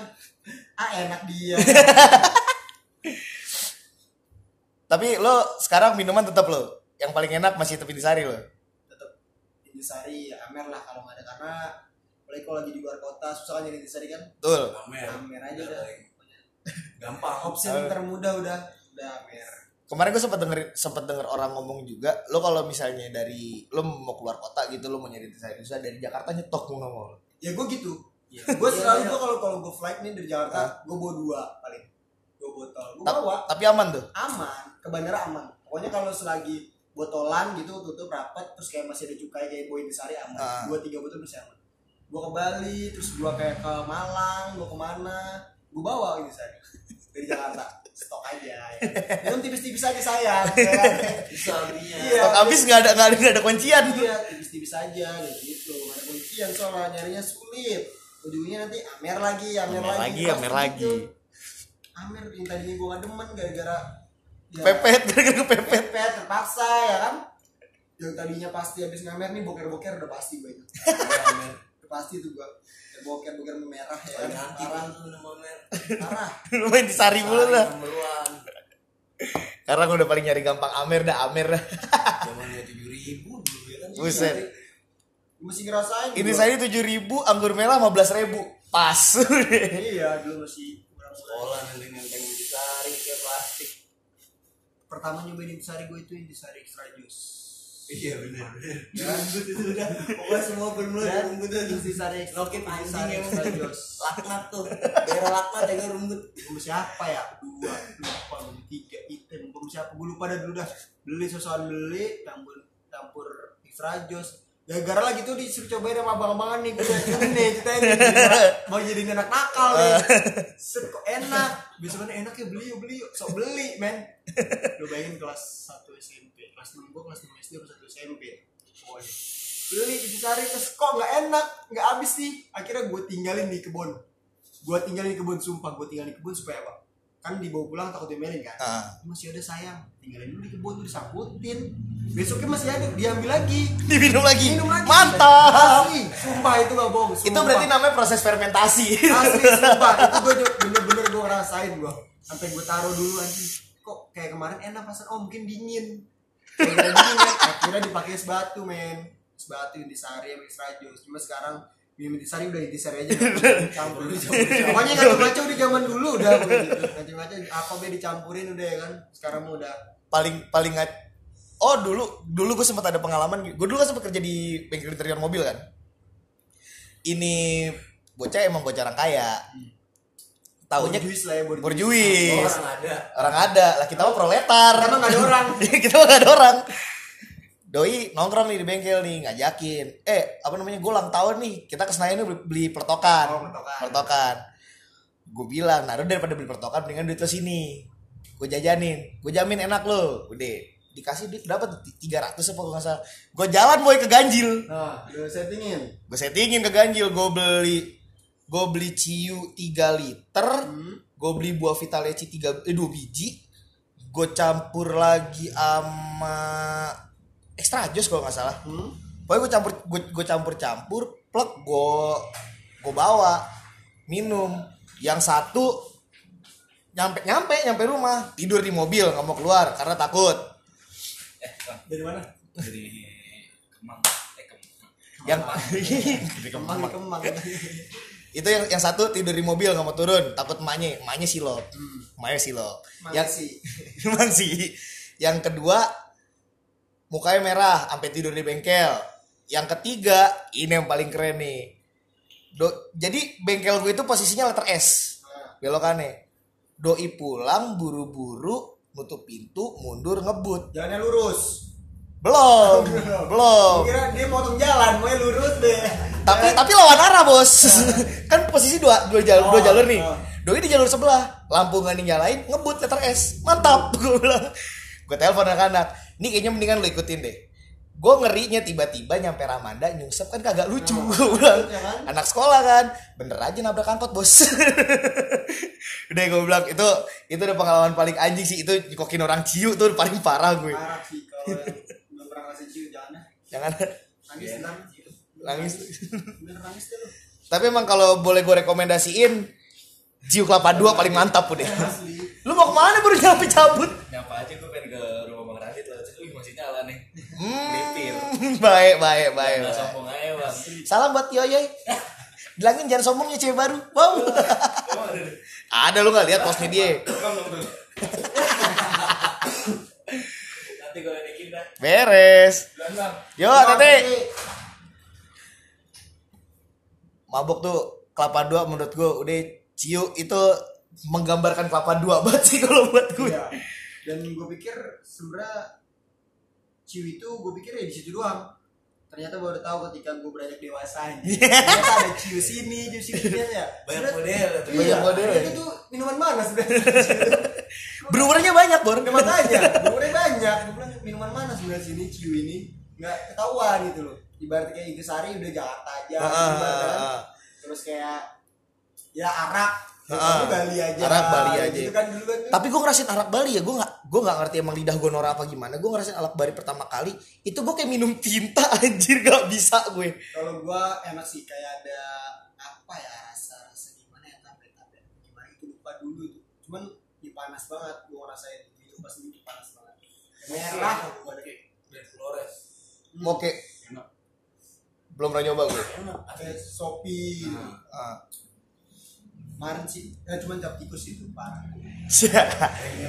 Speaker 2: Ah enak dia.
Speaker 1: Tapi lo sekarang minuman tetap lo. Yang paling enak masih tepi di sari lo.
Speaker 2: Tetap Intisari ya Amer lah kalau nggak ada karena apalagi kalau lagi di luar kota susah kan jadi Intisari kan.
Speaker 1: Betul.
Speaker 3: Amer.
Speaker 2: Amer aja dah.
Speaker 3: Gampang.
Speaker 2: Opsi termudah udah udah Amer.
Speaker 1: Kemarin gue sempat denger sempat denger orang ngomong juga, lo kalau misalnya dari lo mau keluar kota gitu, lo mau nyari desain susah dari Jakarta nyetok mau nggak mau.
Speaker 2: Ya gue gitu.
Speaker 3: Iya.
Speaker 2: Gue selalu
Speaker 3: Iya,
Speaker 2: gue kalau kalau gue flight nih dari Jakarta, gue bawa dua paling. Gue botol. Gue
Speaker 1: Ta-
Speaker 2: bawa
Speaker 1: tapi aman tuh.
Speaker 2: aman ke bandara aman. Pokoknya kalau selagi botolan gitu tutup rapat terus kayak masih ada cukai kayak boy di sari aman.
Speaker 1: Ah.
Speaker 2: Dua tiga botol masih aman. Gue ke Bali terus gue kayak ke Malang, gue ke mana, gue bawa ini sari dari Jakarta. Stok aja ya. Minum tipis-tipis aja sayang. ya kan? Iya.
Speaker 1: Stok habis nggak ada nggak ada nggak ada kuncian.
Speaker 2: Iya, tipis-tipis aja gitu. Ada kuncian soalnya nyarinya sulit. Ujungnya nanti Amer lagi, Amer,
Speaker 1: Amer lagi, Amer
Speaker 2: gitu.
Speaker 1: lagi.
Speaker 2: Amer yang tadinya gue gak demen gara-gara ya,
Speaker 1: Pepet, gara-gara kepepet.
Speaker 2: pepet terpaksa ya kan. Yang tadinya pasti habis ngamer nih boker-boker udah pasti gue itu.
Speaker 3: Amer.
Speaker 2: Udah pasti tuh gue. Boker-boker merah ya kan. Parah, parah.
Speaker 1: Lo main di sari mulu lah. Karena gue udah paling nyari gampang Amer dah, Amer dah.
Speaker 3: Zamannya tujuh ribu dulu ya kan.
Speaker 1: Buset.
Speaker 2: Mesti ngerasain.
Speaker 1: Ini saya tujuh ribu, anggur merah 15 ribu. Pas.
Speaker 2: Iya, dulu masih
Speaker 3: Sekolah nenteng-nenteng di sari kayak plastik.
Speaker 2: Pertama nyobain intisari gue itu intisari extra juice.
Speaker 3: Iya benar benar.
Speaker 2: Ya.
Speaker 3: Rumput itu udah. Pokoknya semua bermula dari rumput itu.
Speaker 2: intisari
Speaker 3: Lokit anjing yang
Speaker 2: extra juice.
Speaker 3: laknat tuh. Daerah laknat ya kan rumput.
Speaker 2: Gue siapa ya? Dua, lupa, tiga item. Gue siapa? Gue lupa dah dulu dah. Beli sosokan beli, campur campur extra juice. Gara-gara lagi tuh disuruh cobain sama abang-abangan nih gue ini nih kita ini mau jadi anak nakal nih. Set kok enak? Besoknya enak ya beli yuk beli yuk. Sok beli men. Lu bayangin kelas 1 SMP kelas 6 gue kelas 6 SD kelas 1 SMP pokoknya beli di cari terus kok nggak enak? Nggak habis nih. Akhirnya gue tinggalin di kebun. Gue tinggalin di kebun sumpah gue tinggalin di kebun supaya apa? Kan dibawa pulang takut diomelin kan?
Speaker 1: Ah.
Speaker 2: masih ada sayang tinggalin dulu di kebun tuh disangkutin besoknya masih ada diambil lagi.
Speaker 1: Diminum lagi.
Speaker 2: minum lagi.
Speaker 1: Mantap.
Speaker 2: asli. Sumpah itu gak bohong
Speaker 1: Itu
Speaker 2: sumpah.
Speaker 1: berarti namanya proses fermentasi.
Speaker 2: asli sumpah. Itu gue bener-bener gue ngerasain gue sampai gue taruh dulu anjing. Kok kayak kemarin enak pasan oh mungkin dingin. Kayak dingin kan? Akhirnya dipakai es batu men. Es batu intisari sama extra juice cuma sekarang minum intisari udah intisari aja. Nggak campur pokoknya ngaco-ngaco udah zaman dulu udah. Begitu ngaco-ngaco apa be dicampurin udah ya kan? Sekarang udah.
Speaker 1: Paling paling oh dulu dulu gue sempat ada pengalaman gue dulu kan sempat kerja di bengkel interior mobil kan. Ini bocah emang bocah orang kaya. Taunya
Speaker 2: Borjuis lah ya borjuis.
Speaker 1: Borjuis.
Speaker 3: Orang ada.
Speaker 1: orang ada. Lah kita mah proletar.
Speaker 2: Emang nggak ada orang.
Speaker 1: kita mah nggak ada orang. Doi nongkrong nih di bengkel nih ngajakin. Eh apa namanya gue ulang tahun nih. Kita ke Senayan beli, beli pertokan.
Speaker 2: Oh, pertokan.
Speaker 1: pertokan. Gue bilang nah daripada beli pertokan mendingan duit lo sini. Gue jajanin. Gue jamin enak lo udah dikasih duit berapa tuh? Tiga ratus apa nggak salah. Gue jalan boy ke ganjil.
Speaker 2: Nah udah settingin.
Speaker 1: Gue settingin ke ganjil. Gue beli gue beli ciu 3 liter. Gue beli buah vitaleci 3 eh 2 biji. Gue campur lagi sama extra jus kalau nggak salah.
Speaker 2: Hmm?
Speaker 1: pokoknya gue campur gue gue campur campur plek gue gue bawa minum. Yang satu nyampe nyampe nyampe rumah. Tidur di mobil nggak mau keluar karena takut
Speaker 3: eh bang
Speaker 2: Dari mana?
Speaker 3: dari kemang. Eh kemang.
Speaker 1: Yang
Speaker 2: Kemang. Kemang.
Speaker 1: itu yang yang satu tidur di mobil nggak mau turun. Takut emaknya emaknya silop. Emaknya silop. Yang
Speaker 2: Mangsi.
Speaker 1: emang sih yang kedua mukanya merah sampai tidur di bengkel. Yang ketiga ini yang paling keren nih. Do- jadi bengkel gue itu posisinya letter S. Belokannya. Doi pulang buru-buru nutup pintu mundur ngebut.
Speaker 2: Jalannya lurus.
Speaker 1: belum belum.
Speaker 2: Kira dia motong jalan, mau lurus deh.
Speaker 1: tapi tapi lawan arah bos. Kan posisi dua dua jalur dua
Speaker 2: Oh,
Speaker 1: jalur nih.
Speaker 2: oh.
Speaker 1: doi di jalur sebelah lampu nggak dinyalain ngebut letter S. Mantap gue bilang. Gue telepon anak-anak. Ini kayaknya mendingan lo ikutin deh gue ngerinya tiba-tiba nyampe Ramanda nyungsep kan kagak lucu gue bilang
Speaker 2: kan?
Speaker 1: anak sekolah kan bener aja nabrak angkot bos udah gue bilang itu itu udah pengalaman paling anjing sih itu nyekokin orang ciu tuh paling parah gue
Speaker 2: Parah sih kalau belum pernah ngasih cium jangan
Speaker 1: jangan
Speaker 2: Nangis nangis.
Speaker 1: nangis
Speaker 2: Bener nangis deh lu.
Speaker 1: Tapi emang kalau boleh gue rekomendasiin Jiu Kelapa 2 paling mantap udah.
Speaker 2: Asli.
Speaker 1: Lu mau ke mana baru nyampe cabut?
Speaker 3: nyapa aja gue pengen ke rumah bang Radit loh Wih masih nyala nih
Speaker 1: Hmm,
Speaker 3: Lipir
Speaker 1: baik, baik, baik. baik.
Speaker 3: sombong aja bang
Speaker 1: Salam buat Yoyoy. Bilangin jangan sombongnya cewek baru. Wow.
Speaker 3: Ada
Speaker 1: lu gak lihat postnya dia?
Speaker 3: Dah
Speaker 1: Beres. Yo, tete. Mabok tuh kelapa 2 menurut gue udah Ciu itu menggambarkan kelapa 2 banget sih kalau buat gue.
Speaker 2: Iya. Dan gue pikir sebenarnya ciu itu gue pikir ya di situ doang. Ternyata baru tahu ketika gue beranjak dewasa ini. Ternyata ada ciu sini, ciu sini ya.
Speaker 3: banyak model tuh
Speaker 1: Banyak
Speaker 2: Iya,
Speaker 1: model.
Speaker 2: Itu tuh minuman mana sebenarnya?
Speaker 1: Brewernya banyak, Bor.
Speaker 2: Makanya, umurnya banyak. Minuman mana sebenarnya sini ciu ini? Nggak ketahuan gitu loh. Ibarat kayak Inggrisari udah Jakarta aja.
Speaker 1: Ah, ah,
Speaker 2: ibarat kan.
Speaker 1: ah, ah.
Speaker 2: Terus kayak ya arak. Ya,
Speaker 1: Ah,
Speaker 2: tapi Bali aja.
Speaker 1: arak Bali
Speaker 2: Kayak
Speaker 1: aja.
Speaker 2: Gitu kan dulu kan.
Speaker 1: Tapi gue ngerasain arak Bali ya, gue nggak gue nggak ngerti emang lidah gue norak apa gimana. Gue ngerasain arak Bali pertama kali, itu gue kayak minum tinta anjir gak bisa gue.
Speaker 2: kalau gua enak sih kayak ada apa ya rasa rasa gimana ya tablet tablet gimana itu lupa dulu itu cuman di panas banget gua ngerasain. Itu pas itu panas banget. Merah.
Speaker 3: Oke dan Flores.
Speaker 1: Oke,
Speaker 3: enak.
Speaker 1: Belum pernah nyoba gue.
Speaker 3: enak.
Speaker 2: Kayak sopi
Speaker 1: Ah.
Speaker 2: Kemarin sih ya cuman cap tikus itu parah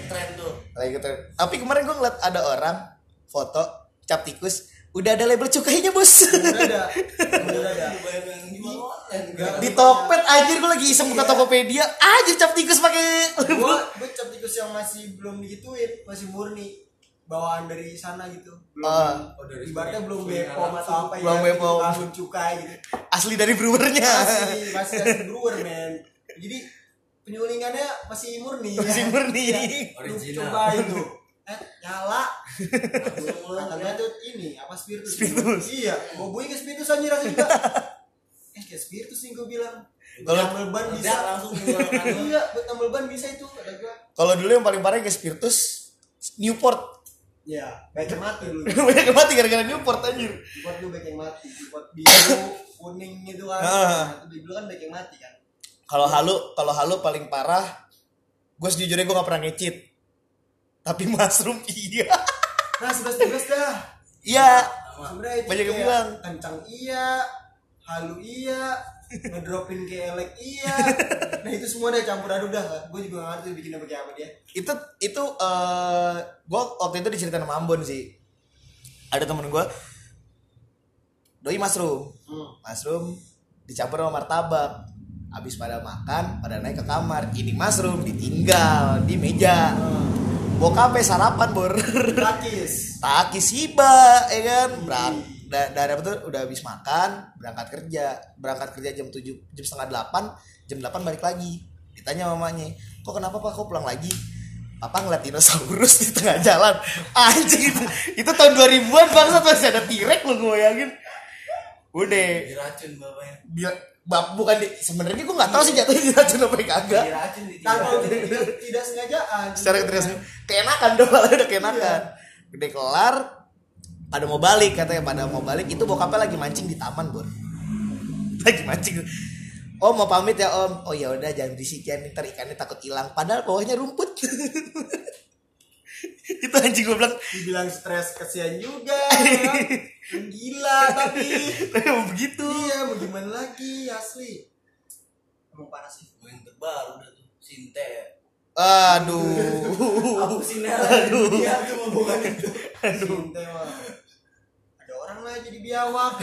Speaker 3: tren tuh
Speaker 1: Lagi gitu. Tapi kemarin gue ngeliat ada orang foto cap tikus, udah ada label cukainya bos.
Speaker 2: udah ada udah.
Speaker 1: Di Tokped anjir gue lagi iseng buka Tokopedia, anjir cap tikus pakai
Speaker 2: gua gua cap tikus yang masih belum digituin masih murni bawaan dari sana gitu belum
Speaker 1: Ah.
Speaker 3: Oh, dari
Speaker 2: ibaratnya belum bepom atau apa ya
Speaker 1: Belum Bepom.
Speaker 2: langsung cukai gitu
Speaker 1: asli dari brewernya.
Speaker 2: masih masih dari brewer men jadi penyulingannya masih murni
Speaker 1: Masih murni.
Speaker 2: Ya, lu
Speaker 3: Original.
Speaker 2: cobain tuh eh nyala. Katanya tuh ini apa spiritus?
Speaker 1: Spiritus.
Speaker 2: iya. Gue boy ke spiritus aja rasanya juga eh kayak spiritus nih gue bilang.
Speaker 1: Kalau-
Speaker 2: tambal ban bisa.
Speaker 3: langsung lu.
Speaker 2: iya buat tambal ban bisa itu kata gue
Speaker 1: Kalau dulu yang paling parah kayak Spiritus Newport.
Speaker 2: ya baik yang mati lu
Speaker 1: Banyak yang mati gara-gara Newport anjir.
Speaker 2: buat lu baik yang mati. Buat biru kuning gitu kan.
Speaker 1: Ah.
Speaker 2: nah, itu dulu kan baik yang mati kan
Speaker 1: Kalau halu, kalau halu paling parah, gue sejujurnya gue gak pernah ngecit. Tapi mushroom iya.
Speaker 2: nah sebelas sebelas dah
Speaker 1: Iya.
Speaker 2: sebenarnya
Speaker 1: Banyak yang bilang.
Speaker 2: kencang iya halu iya ngedropin ke elek iya nah itu semua udah campur aduk dah gue juga gak ngerti bikinnya pakai apa dia
Speaker 1: Itu itu eh gue waktu itu diceritain sama Ambon sih. Ada temen gue doi mushroom.
Speaker 2: hmm.
Speaker 1: Mushroom dicampur sama martabak. Habis pada makan, pada naik ke kamar. Ini mushroom ditinggal di meja. Bokapnya sarapan bor.
Speaker 2: Takis
Speaker 1: Taki siba, ya kan? Berang, da- dari apa tuh udah habis makan, berangkat kerja. Berangkat kerja jam 7, jam setengah 8, jam 8 balik lagi. Ditanya mamanya, kok kenapa pak, kok pulang lagi? Papa ngeliat dinosaurus di tengah jalan. Anjing itu, itu tahun 2000-an bangsa masih ada T-Rex lu gue bayangin. Udah,
Speaker 3: diracun bapaknya
Speaker 1: bab bukan di, sebenarnya gue nggak tahu sih jatuhnya diracun apa kagak.
Speaker 3: diracun
Speaker 2: tanpa tidak, tidak sengajaan
Speaker 1: secara ketegasan keenakan dong malah udah keenakan. Udah kelar pada mau balik katanya pada mau balik. Itu bokapnya lagi mancing di taman bor lagi mancing. Om mau pamit ya om. Oh ya udah jangan bisikin ntar ikannya takut hilang. Padahal bawahnya rumput itu anjing gue bilang
Speaker 2: dibilang stres kesian juga. Gila tapi.
Speaker 1: "Emang begitu.
Speaker 2: Iya mau gimana lagi asli. Emang parah sih
Speaker 3: gue yang terbaru udah tuh Sinte.
Speaker 1: Aduh.
Speaker 3: Aku sinyal dia tuh mau bukan itu
Speaker 2: Sinte mah. Ada orang lah jadi biawak.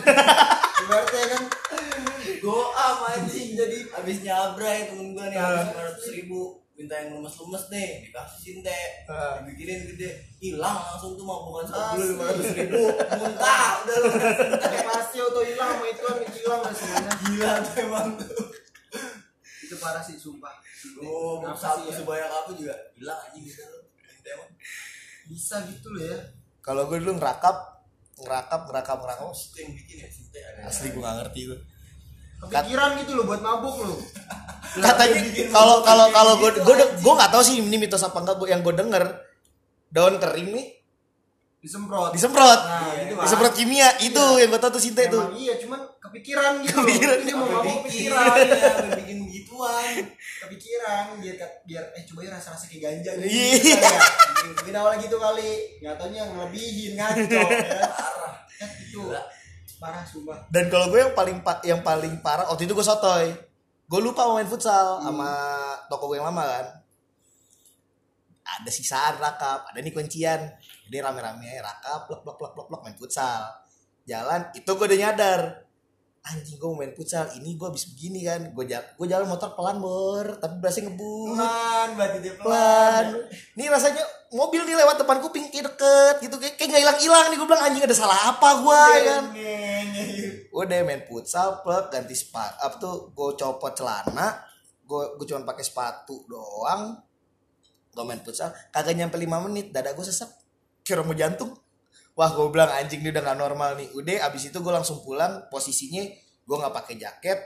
Speaker 2: Ibaratnya kan.
Speaker 3: Goam anjing jadi. Abis nyabra ya temen gue nih habis lima ratus ribu minta yang lemes-lemes nih dikasih sinte
Speaker 2: Ah.
Speaker 3: dibikinin gede hilang langsung tuh mau bukan satu
Speaker 2: Asli.
Speaker 3: lima ratus ribu. Muntah udah lu
Speaker 2: pasti auto hilang sama itu kan hilang lah semuanya
Speaker 3: gila tuh emang tuh.
Speaker 2: Itu parah sih sumpah.
Speaker 3: Oh satu
Speaker 2: ya?
Speaker 3: sebanyak apa juga. Hilang anjing gitu. Emang.
Speaker 2: Bisa gitu loh ya.
Speaker 1: Kalau gue dulu ngerakap ngerakap ngerakap ngerakap.
Speaker 3: Oh itu yang bikin ya? Sinte ada
Speaker 1: asli gue gak ngerti gue
Speaker 2: kepikiran gitu loh buat mabuk loh
Speaker 1: katanya kalau kalau kalau gue gue gue nggak tahu sih ini mitos apa enggak gua- yang gue denger. Daun kering nih.
Speaker 2: Disemprot.
Speaker 1: Disemprot.
Speaker 2: Nah, gitu, Pak.
Speaker 1: disemprot kimia. Itu yang gue tahu tuh Sinta itu.
Speaker 2: Iya cuman kepikiran gitu.
Speaker 1: Kepikiran.
Speaker 2: Dia mau
Speaker 3: bikin?
Speaker 2: kepikiran
Speaker 3: ya bikin gituan.
Speaker 2: Kepikiran biar biar eh coba ya rasa rasa kayak ganja gitu.
Speaker 1: Iya.
Speaker 2: Gitu kali ya. mungkin awalnya gitu kali. Nggak taunya ngelebihin ngaco ya.
Speaker 3: Parah.
Speaker 2: Kan gitu
Speaker 3: Gila.
Speaker 2: parah sumpah.
Speaker 1: Dan kalau gue yang paling pa- yang paling parah waktu itu gue sotoy gue lupa mau main futsal sama toko gue yang lama kan. Ada sisaan rakap ada nih kuncian. Jadi rame-rame rakap plok plok plok plok plok main futsal. Jalan itu gue udah nyadar. Anjing gue main futsal ini gue habis begini kan. Gue jalan gue jalan motor pelan bor tapi berasa ngebut.
Speaker 2: Pelan berarti dia
Speaker 1: pelan. Ini rasanya mobil nih lewat depan kuping kayak deket gitu. Kayak kayak nggak hilang hilang nih gue bilang anjing ada salah apa gue ya kan udah main futsal plek ganti sepatu apa tuh gue copot celana gue gue cuma pakai sepatu doang. Gue main futsal kagak nyampe 5 menit dada gue sesek kira mau jantung. Wah gue bilang anjing ini udah gak normal nih. Udah abis itu gue langsung pulang posisinya gue nggak pakai jaket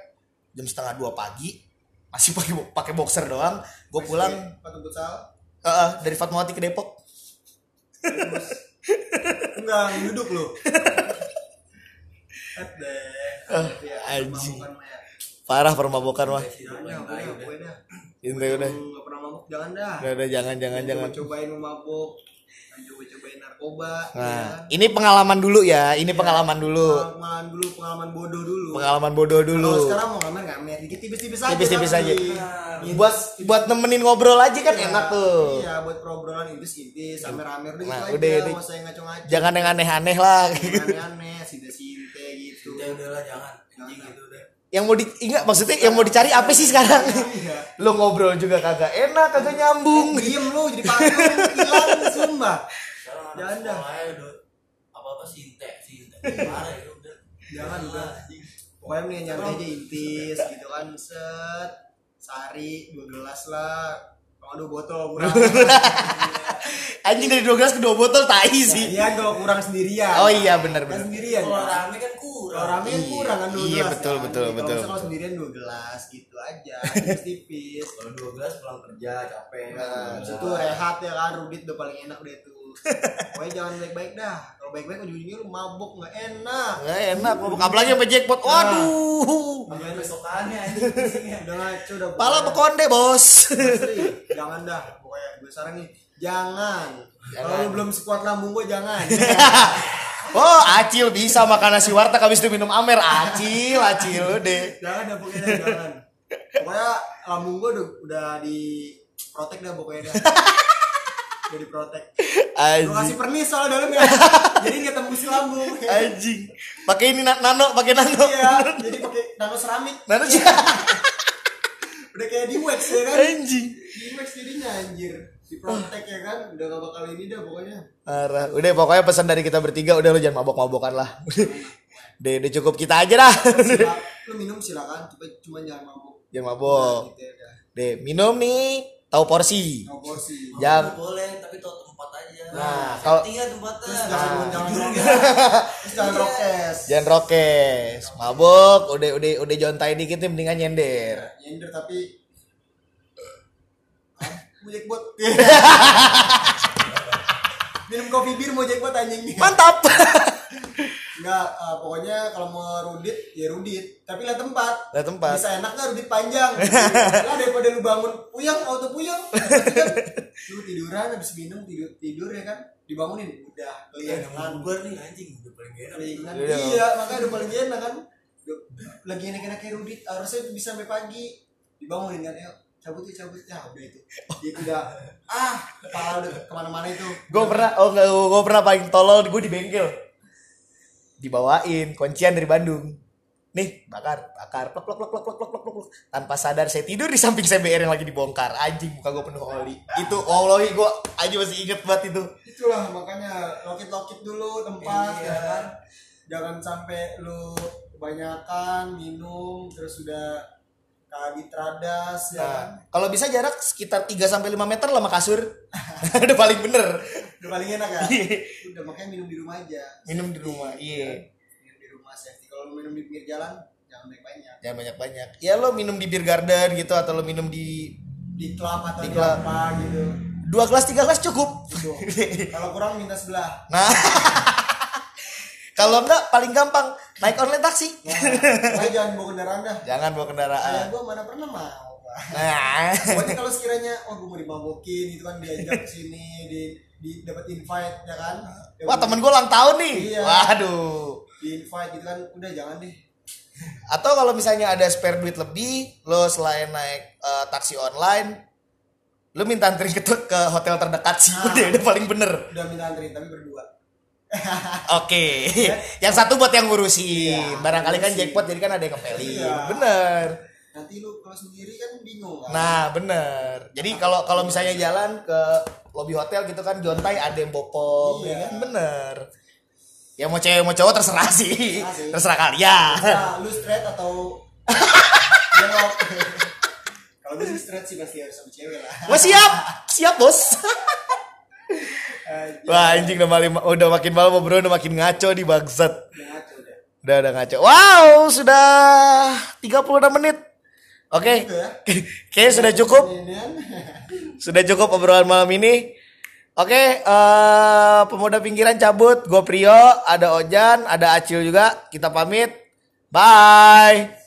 Speaker 1: jam setengah dua pagi masih pakai pakai boxer doang gue pulang.
Speaker 2: futsal?
Speaker 1: Eh, eh, dari Fatmawati ke Depok.
Speaker 2: Enggak duduk loh Eh, deh. Ya,
Speaker 1: anjing.
Speaker 2: mabukan mah ya.
Speaker 1: parah permabukan mah
Speaker 2: dah.
Speaker 1: Inti udah
Speaker 2: pernah mabuk jangan dah.
Speaker 1: udah, udah jangan jangan jangan
Speaker 2: Coba-cobain mau mabuk. Coba cobain narkoba. ya
Speaker 1: nah
Speaker 2: kan?
Speaker 1: ini pengalaman dulu ya ini pengalaman dulu
Speaker 2: pengalaman dulu, pengalaman bodoh dulu.
Speaker 1: pengalaman bodoh dulu
Speaker 2: Kalau sekarang mau ngamen ngamen dikit tipis-tipis aja.
Speaker 1: Tipis-tipis aja.
Speaker 2: Iya,
Speaker 1: buat buat nemenin ngobrol aja kan
Speaker 2: iya.
Speaker 1: enak tuh
Speaker 2: Iya, buat perobrolan intis-intis, rame-rame udah
Speaker 1: Nah,
Speaker 2: gitu
Speaker 1: udah,
Speaker 2: aja.
Speaker 1: udah.
Speaker 2: Ngaco-ngaco.
Speaker 1: jangan yang aneh-aneh lah
Speaker 2: Jangan aneh-aneh, gitu.
Speaker 3: sinte udah lah jangan. anjing gitu udah
Speaker 1: yang mau di enggak maksudnya yang mau dicari apa sih sekarang?
Speaker 2: Iya.
Speaker 1: lo ngobrol juga kagak enak kagak nyambung.
Speaker 2: Diem lu jadi patung hilang sumpah.
Speaker 3: anak
Speaker 2: Jangan dah.
Speaker 3: apa apa sinte sinte parah ya udah.
Speaker 2: Jangan udah. Pokoknya mending nyantai aja intis gitu kan set. Sari dua gelas lah. Kalau dua botol kurang
Speaker 1: anjing dari 12 ke 2 botol tai sih.
Speaker 2: iya kalau kurang sendirian.
Speaker 1: Oh iya benar
Speaker 2: kan
Speaker 1: benar
Speaker 2: sendirian.
Speaker 3: Kalau
Speaker 2: kan?
Speaker 3: rame kan kurang.
Speaker 2: Kalau rame kan
Speaker 1: Iya.
Speaker 2: kurang kan dua
Speaker 1: Iya,
Speaker 2: gelas
Speaker 1: betul,
Speaker 2: kan?
Speaker 1: betul,
Speaker 2: Jadi
Speaker 1: betul.
Speaker 2: kalau sendirian dua gelas gitu aja. Tipis-tipis
Speaker 3: kalau dua gelas pulang kerja capek
Speaker 2: Nah, itu rehat ya kan Rudit udah paling enak deh tuh. Pokoknya jangan baik-baik dah. Kalau baik-baik ujung-ujungnya lu mabuk nggak enak.
Speaker 1: Nggak enak mabuk. Apalagi sampai jackpot. Waduh.
Speaker 3: Sampai besokannya anjing.
Speaker 2: Udah ngaco udah
Speaker 1: pala bekonde bos.
Speaker 2: Jangan dah. Pokoknya gue saran nih jangan. Kalau lu belum sekuat lambung gue jangan.
Speaker 1: Oh acil bisa makan nasi warteg habis itu minum amer. Acil acil deh
Speaker 2: jangan dah pokoknya jangan. Pokoknya lambung gue udah, udah di protek dah pokoknya dah. Udah di protek gue kasih pernis soal dalamnya jadi nggak tembus lambung.
Speaker 1: Anjing. Pakai ini na- nano pakai nano.
Speaker 2: Iya jadi pakai nano seramik.
Speaker 1: Nano
Speaker 2: udah kayak di wax ya kan?
Speaker 1: Anjing.
Speaker 2: Di wax jadinya anjir di protek ya kan udah gak bakal ini dah pokoknya
Speaker 1: Parah. Udah pokoknya pesan dari kita bertiga udah lu jangan mabok-mabokan lah. deh, udah cukup kita aja dah.
Speaker 2: Sila- lu minum silakan tapi cuma jangan mabuk
Speaker 1: jangan mabok.
Speaker 2: gitu ya
Speaker 1: Deh, minum nih tahu porsi.
Speaker 2: no porsi
Speaker 1: Jangan
Speaker 3: boleh tapi tahu tempat aja
Speaker 1: Nah, kalau-
Speaker 3: tinggal tempatnya
Speaker 2: Terus jangan
Speaker 3: Nah,
Speaker 2: jangan
Speaker 3: jujur
Speaker 2: rokes. Terus jangan rokes.
Speaker 1: jangan rokes. Mabok, udah udah udah jontai dikit nih mendingan nyender.
Speaker 2: Nyender tapi Mau jackpot. Minum kopi bir mau jackpot anjing.
Speaker 1: Mantap.
Speaker 2: Enggak, eh, pokoknya kalau mau rudit ya rudit, tapi lihat tempat.
Speaker 1: Lihat tempat.
Speaker 2: Bisa enak nggak rudit panjang? lah daripada lu bangun puyeng, auto puyeng. lu tiduran habis minum tidur tidur ya kan, dibangunin udah
Speaker 3: Iya,
Speaker 2: kelihatan.
Speaker 3: bubar nih anjing udah paling enak.
Speaker 1: Iya.
Speaker 2: Iya, makanya udah paling enak kan. Udah- Lagi enak-enak kayak rudit, harusnya bisa sampai pagi. Dibangunin kan, yuk cabut yuk cabut ya udah itu. Itu udah ah kepala udah ke mana-mana itu.
Speaker 1: gue pernah oh enggak gue pernah paling tolol gue di bengkel. Dibawain kuncian dari Bandung. Nih bakar bakar plok plok plok plok plok plok plok plok. Tanpa sadar saya tidur di samping CBR yang lagi dibongkar. Anjing muka gue penuh oli. Itu wallahi gue aja masih inget banget itu.
Speaker 2: Itulah makanya lokit-lokit dulu tempat
Speaker 1: Iya.
Speaker 2: ya kan. Jangan sampai lu kebanyakan minum terus udah kabit radas ya. Kan
Speaker 1: nah kalau bisa jarak sekitar 3 sampai 5 meter lah sama kasur. Udah paling bener.
Speaker 2: Udah paling enak ya? Udah makanya minum di rumah aja.
Speaker 1: Minum di rumah iya.
Speaker 2: minum di rumah safety. Kalau minum di pinggir jalan jangan banyak banyak
Speaker 1: jangan banyak banyak ya lo minum di beer garden gitu atau lo minum di
Speaker 2: di klub atau
Speaker 1: Di
Speaker 2: di, apa gitu.
Speaker 1: Dua gelas tiga gelas cukup.
Speaker 2: Kalau kurang minta sebelah.
Speaker 1: Nah kalau enggak paling gampang naik online taksi
Speaker 2: nah, jangan bawa kendaraan dah
Speaker 1: jangan bawa kendaraan
Speaker 2: Ayah gua mana pernah mau
Speaker 1: nah
Speaker 2: Pokoknya kalau sekiranya oh gue mau dimabokin gitu kan diajak ke sini di, di dapat invite ya kan.
Speaker 1: wah temen gue ulang tahun nih
Speaker 2: Iya.
Speaker 1: waduh
Speaker 2: di invite gitu kan udah jangan deh.
Speaker 1: atau kalau misalnya ada spare duit lebih lo selain naik eh, taksi online lo minta anterin ke, ke hotel terdekat sih
Speaker 2: Ah.
Speaker 1: udah udah paling bener
Speaker 2: Udah minta anterin tapi berdua.
Speaker 1: oke yang satu buat yang ngurusin
Speaker 2: Iya,
Speaker 1: barangkali kan
Speaker 2: ngurusin.
Speaker 1: jackpot jadi kan ada yang ngepelin
Speaker 2: Iya.
Speaker 1: bener
Speaker 2: Nanti lu kalau sendiri kan bingung kan.
Speaker 1: Nah bener. Jadi kalau kalau misalnya jalan ke lobby hotel gitu kan jontai ada yang bopong,
Speaker 2: Iya.
Speaker 1: ya kan bener. Ya mau cewek mau cowok terserah sih,
Speaker 2: Terserah sih.
Speaker 1: terserah kalian.
Speaker 2: Nah, lu straight atau belok. kalau gue straight sih pasti harus sama cewek lah.
Speaker 1: Wah siap, siap bos. Wah anjing udah, makin, udah makin malam bro, udah makin ngaco di bangsat.
Speaker 2: Udah udah.
Speaker 1: Ngaco. Wow sudah 36 menit. Oke,
Speaker 2: Gitu ya.
Speaker 1: kayaknya sudah cukup.
Speaker 2: Kan.
Speaker 1: Sudah cukup obrolan malam ini. Oke, eh pemuda pinggiran cabut. Gue Prio, ada Ojan, ada Acil juga. Kita pamit. Bye.